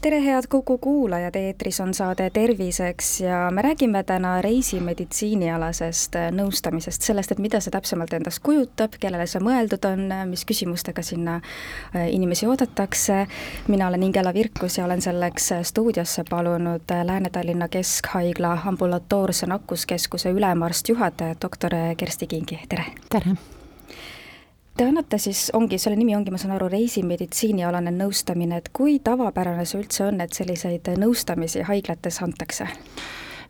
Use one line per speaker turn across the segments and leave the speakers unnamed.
tere, head Kuku kuulajad, eetris on saade Terviseks ja me räägime täna reisimeditsiinialasest nõustamisest, sellest, et mida see täpsemalt endast kujutab, kellele see mõeldud on, mis küsimustega sinna äh, inimesi oodatakse. mina olen Ingela Virkus ja olen selleks stuudiosse palunud Lääne-Tallinna Keskhaigla ambulatoorse nakkuskeskuse ülemarst juhataja, doktor Kersti Kingi, tere!
tere!
Te annate siis, ongi, selle nimi ongi, ma saan aru, reisimeditsiinialane nõustamine, et kui tavapärane see üldse on, et selliseid nõustamisi haiglates antakse?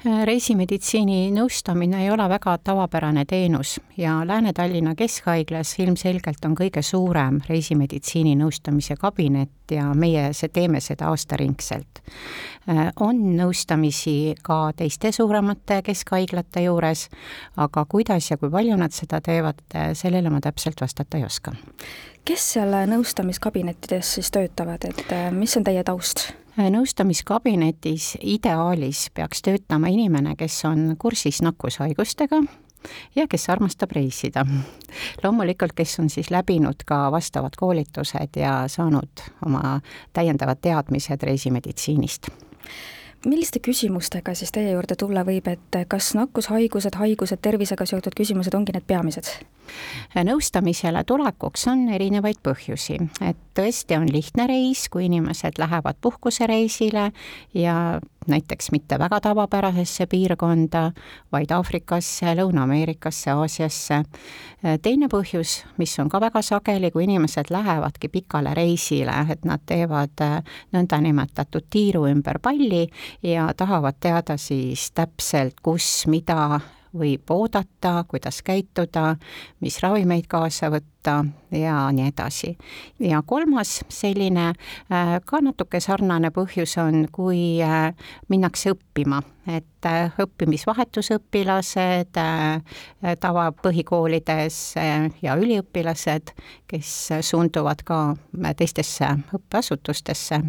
Reisimeditsiini nõustamine ei ole väga tavapärane teenus ja Lääne-Tallinna Keskhaiglas ilmselgelt on kõige suurem reisimeditsiini nõustamise kabinet ja meie see, teeme seda aastaringselt. on nõustamisi ka teiste suuremate keskhaiglate juures, aga kuidas ja kui palju nad seda teevad, sellele ma täpselt vastata ei oska.
kes seal nõustamiskabinettides siis töötavad, et mis on teie taust?
Nõustamiskabinetis ideaalis peaks töötama inimene, kes on kursis nakkushaigustega ja kes armastab reisida. loomulikult, kes on siis läbinud ka vastavad koolitused ja saanud oma täiendavad teadmised reisimeditsiinist
milliste küsimustega siis teie juurde tulla võib, et kas nakkushaigused, haigused, tervisega seotud küsimused ongi need peamised?
Nõustamisele tulekuks on erinevaid põhjusi, et tõesti on lihtne reis, kui inimesed lähevad puhkusereisile ja näiteks mitte väga tavapärasesse piirkonda, vaid Aafrikasse, Lõuna-Ameerikasse, Aasiasse. teine põhjus, mis on ka väga sageli, kui inimesed lähevadki pikale reisile, et nad teevad äh, nõndanimetatud tiiru ümber palli ja tahavad teada siis täpselt, kus, mida võib oodata, kuidas käituda, mis ravimeid kaasa võtta ja nii edasi. ja kolmas selline äh, ka natuke sarnane põhjus on, kui äh, minnakse õppima, et äh, õppimisvahetusõpilased, tavapõhikoolides ja üliõpilased, kes suunduvad ka teistesse õppeasutustesse,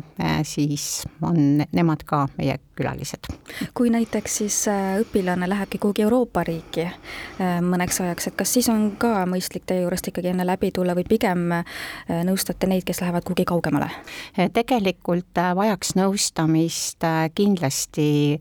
siis on nemad ka meie külalised.
kui näiteks siis õpilane lähebki kuhugi Euroopa riiki mõneks ajaks, et kas siis on ka mõistlik teie juurest ikkagi enne läbi tulla või pigem nõustate neid, kes lähevad kuhugi kaugemale?
tegelikult vajaks nõustamist kindlasti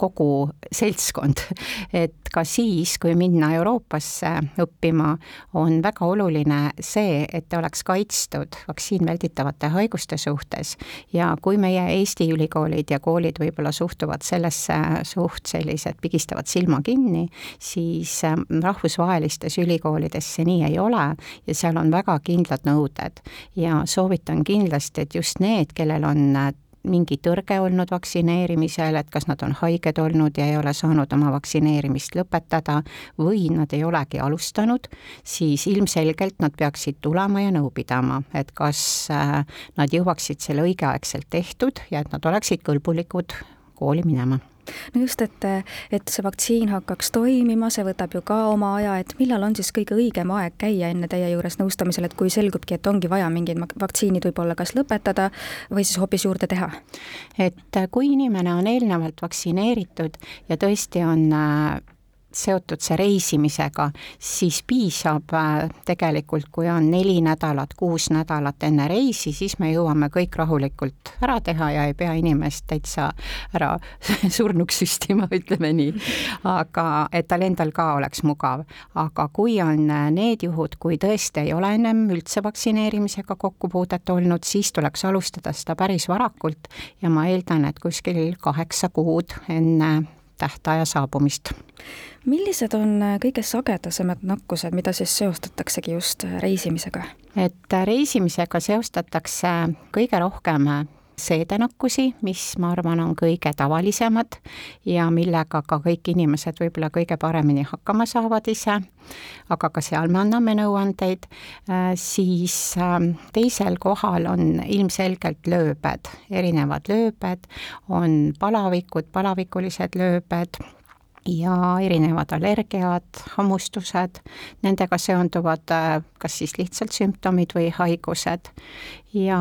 kogu seltskond, et ka siis, kui minna Euroopasse õppima, on väga oluline see, et oleks kaitstud vaktsiinvälditavate haiguste suhtes. Ja kui meie Eesti ülikoolid ja koolid võib-olla suhtuvad sellesse suht sellised, pigistavad silma kinni, siis rahvusvahelistes ülikoolides see nii ei ole ja seal on väga kindlad nõuded. Ja soovitan kindlasti, et just need, kellel on äh, mingi tõrge olnud vaktsineerimisel, et kas nad on haiged olnud ja ei ole saanud oma vaktsineerimist lõpetada või nad ei olegi alustanud, siis ilmselgelt nad peaksid tulema ja nõu pidama, et kas äh, nad jõuaksid selle õigeaegselt tehtud ja et nad oleksid kõlbulikud kooli minema
no just, et, et see vaktsiin hakkaks toimima, see võtab ju ka oma aja, et millal on siis kõige õigem aeg käia enne teie juures nõustamisel, et kui selgubki, et ongi vaja mingid vaktsiinid võib-olla kas lõpetada või siis hoopis juurde teha?
et kui inimene on eelnevalt vaktsineeritud ja tõesti on äh, seotud see reisimisega, siis piisab äh, tegelikult, kui on neli nädalat, kuus nädalat enne reisi, siis me jõuame kõik rahulikult ära teha ja ei pea inimest täitsa ära surnuks süstima, ütleme nii. aga et tal endal ka oleks mugav. aga kui on äh, need juhud, kui tõesti ei ole ennem üldse vaktsineerimisega kokkupuudet olnud, siis tuleks alustada seda päris varakult ja ma eeldan, et kuskil kaheksa kuud enne tähtaja saabumist
millised on äh, kõige sagedasemad nakkused, mida siis seostataksegi just äh, reisimisega?
et äh, reisimisega seostatakse kõige rohkem seedenakkusi, mis ma arvan, on kõige tavalisemad ja millega ka kõik inimesed võib-olla kõige paremini hakkama saavad ise, aga ka seal me anname nõuandeid, siis ähm, teisel kohal on ilmselgelt lööbed, erinevad lööbed, on palavikud, palavikulised lööbed ja erinevad allergiad, hammustused, nendega seonduvad kas siis lihtsalt sümptomid või haigused. ja,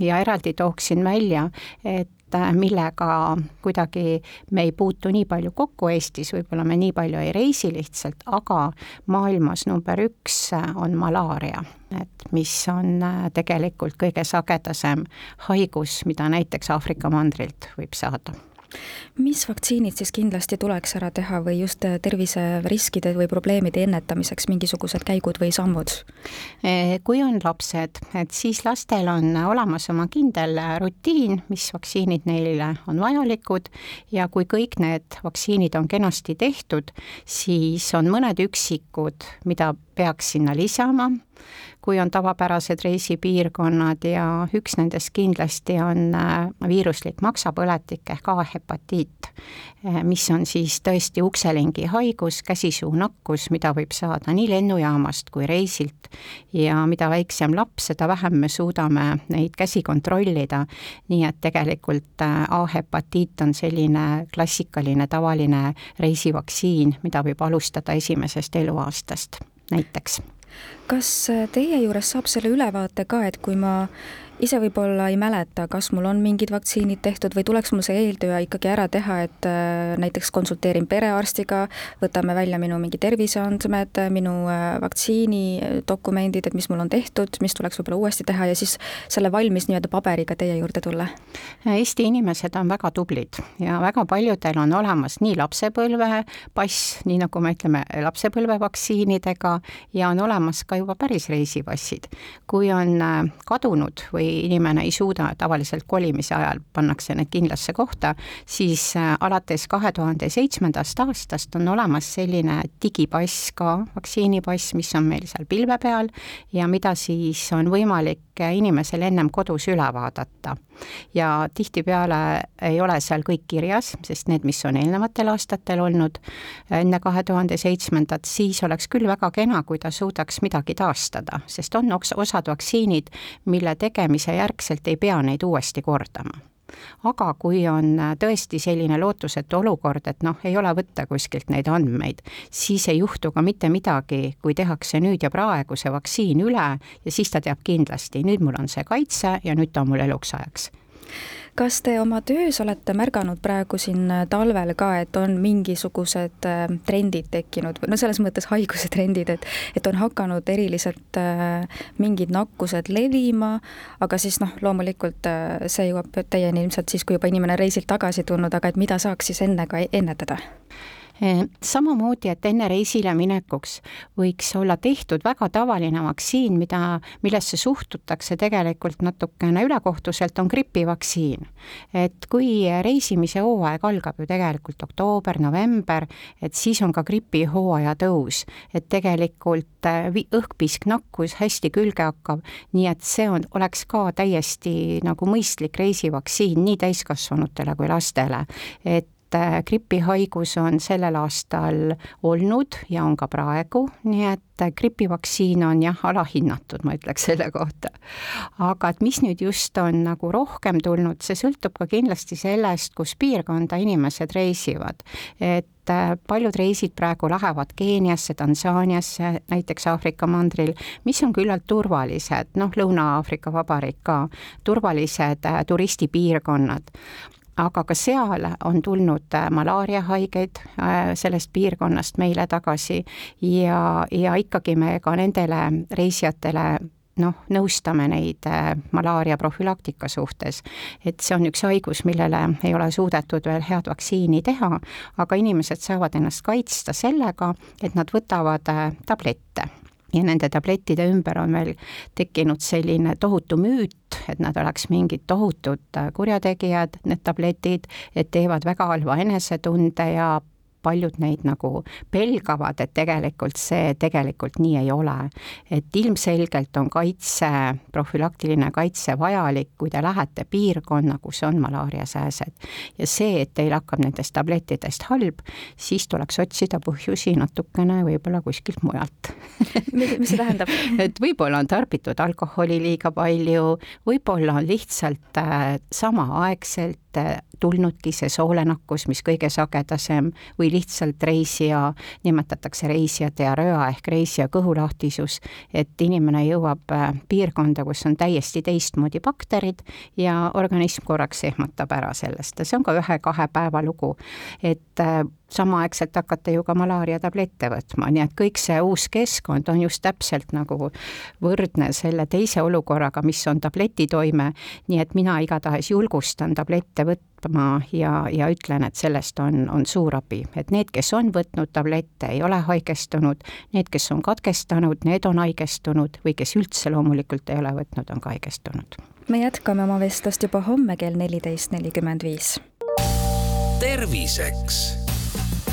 ja eraldi tooksin välja, et Äh, millega kuidagi me ei puutu nii palju kokku Eestis, võib-olla me nii palju ei reisi lihtsalt, aga maailmas number üks on malaaria, et mis on äh, tegelikult kõige sagedasem haigus, mida näiteks Aafrika mandrilt võib saada
mis vaktsiinid siis kindlasti tuleks ära teha või just äh, terviseriskide või probleemide ennetamiseks mingisugused käigud või sammud?
Eh, kui on lapsed, et siis lastel on olemas oma kindel rutiin, mis vaktsiinid neile on vajalikud ja kui kõik need vaktsiinid on kenasti tehtud, siis on mõned üksikud, mida peaks sinna lisama kui on tavapärased reisipiirkonnad ja üks nendest kindlasti on äh, viiruslik maksapõletik ehk A-hepatiit, äh, mis on siis tõesti ukselingi haigus, käsisuunakkus, mida võib saada nii lennujaamast kui reisilt. Ja mida väiksem laps, seda vähem me suudame neid käsi kontrollida, nii et tegelikult äh, A-hepatiit on selline klassikaline tavaline reisivaktsiin, mida võib alustada esimesest eluaastast näiteks
kas äh, teie juures saab selle ülevaate ka, et kui ma ise võib-olla ei mäleta, kas mul on mingid vaktsiinid tehtud või tuleks mul see eeltöö ikkagi ära teha, et äh, näiteks konsulteerin perearstiga, võtame välja minu mingi terviseandmed, minu äh, vaktsiinidokumendid, et mis mul on tehtud, mis tuleks võib-olla uuesti teha ja siis selle valmis nii-öelda paberiga teie juurde tulla?
Eesti inimesed on väga tublid ja väga paljudel on olemas nii lapsepõlvepass, nii nagu me ütleme, lapsepõlvevaktsiinidega ja on olemas ka juba päris reisipassid. kui on äh, kadunud või inimene ei suuda, tavaliselt kolimise ajal pannakse need kindlasse kohta, siis äh, alates kahe tuhande seitsmendast aastast on olemas selline digipass ka, vaktsiinipass, mis on meil seal pilve peal ja mida siis on võimalik inimesel ennem kodus üle vaadata. ja tihtipeale ei ole seal kõik kirjas, sest need, mis on eelnevatel aastatel olnud, enne kahe tuhande seitsmendat, siis oleks küll väga kena, kui ta suudaks midagi taastada, sest on osad vaktsiinid, mille tegemise järgselt ei pea neid uuesti kordama aga kui on tõesti selline lootusetu olukord, et noh, ei ole võtta kuskilt neid andmeid, siis ei juhtu ka mitte midagi, kui tehakse nüüd ja praegu see vaktsiin üle ja siis ta teab kindlasti, nüüd mul on see kaitse ja nüüd ta on mul eluks ajaks
kas te oma töös olete märganud praegu siin talvel ka, et on mingisugused äh, trendid tekkinud, no selles mõttes haigusetrendid, et et on hakanud eriliselt äh, mingid nakkused levima, aga siis noh, loomulikult äh, see jõuab teieni ilmselt siis, kui juba inimene reisilt tagasi tulnud, aga et mida saaks siis enne ka ennetada?
Eh, samamoodi, et enne reisile minekuks võiks olla tehtud väga tavaline vaktsiin, mida, millesse suhtutakse tegelikult natukene ülekohtuselt, on gripivaktsiin. et kui reisimise hooaeg algab ju tegelikult oktoober, november, et siis on ka gripihooaja tõus, et tegelikult eh, õhkpiisknakkus hästi külge hakkab, nii et see on, oleks ka täiesti nagu mõistlik reisivaktsiin nii täiskasvanutele kui lastele, et et äh, gripihaigus on sellel aastal olnud ja on ka praegu, nii et äh, gripivaktsiin on jah, alahinnatud, ma ütleks selle kohta. aga et mis nüüd just on nagu rohkem tulnud, see sõltub ka kindlasti sellest, kus piirkonda inimesed reisivad. et äh, paljud reisid praegu lähevad Keeniasse, Tansaaniasse, näiteks Aafrika mandril, mis on küllalt turvalised, noh, Lõuna-Aafrika Vabariik ka, turvalised turistipiirkonnad aga ka seal on tulnud äh, malaariahaigeid äh, sellest piirkonnast meile tagasi ja, ja ikkagi me ka nendele reisijatele noh, nõustame neid äh, malaaria profülaktika suhtes. et see on üks haigus, millele ei ole suudetud veel head vaktsiini teha, aga inimesed saavad ennast kaitsta sellega, et nad võtavad tablette ja nende tablettide ümber on veel tekkinud selline tohutu müüt, et nad oleks mingid tohutud kurjategijad, need tabletid, et teevad väga halva enesetunde ja paljud neid nagu pelgavad, et tegelikult see tegelikult nii ei ole. et ilmselgelt on kaitse, profülaktiline kaitse vajalik, kui te lähete piirkonna, kus on malaariasääsed. ja see, et teil hakkab nendest tablettidest halb, siis tuleks otsida põhjusi natukene võib-olla kuskilt mujalt
mis see tähendab
et võib-olla on tarbitud alkoholi liiga palju, võib-olla on lihtsalt äh, samaaegselt tulnudki see soolenakkus, mis kõige sagedasem või lihtsalt reisija, nimetatakse reisija diaröa ehk reisija kõhulahtisus, et inimene jõuab äh, piirkonda, kus on täiesti teistmoodi bakterid ja organism korraks ehmatab ära sellest ja see on ka ühe-kahe päeva lugu. et äh, samaaegselt hakata ju ka malaariatablette võtma, nii et kõik see uus keskkond on just täpselt nagu võrdne selle teise olukorraga, mis on tabletitoime, nii et mina igatahes julgustan tablette võtma ja, ja ütlen, et sellest on, on suur abi, et need, kes on võtnud tablette, ei ole haigestunud, need, kes on katkestanud, need on haigestunud või kes üldse loomulikult ei ole võtnud, on ka haigestunud.
me jätkame oma vestlust juba homme kell neliteist nelikümmend viis.
terviseks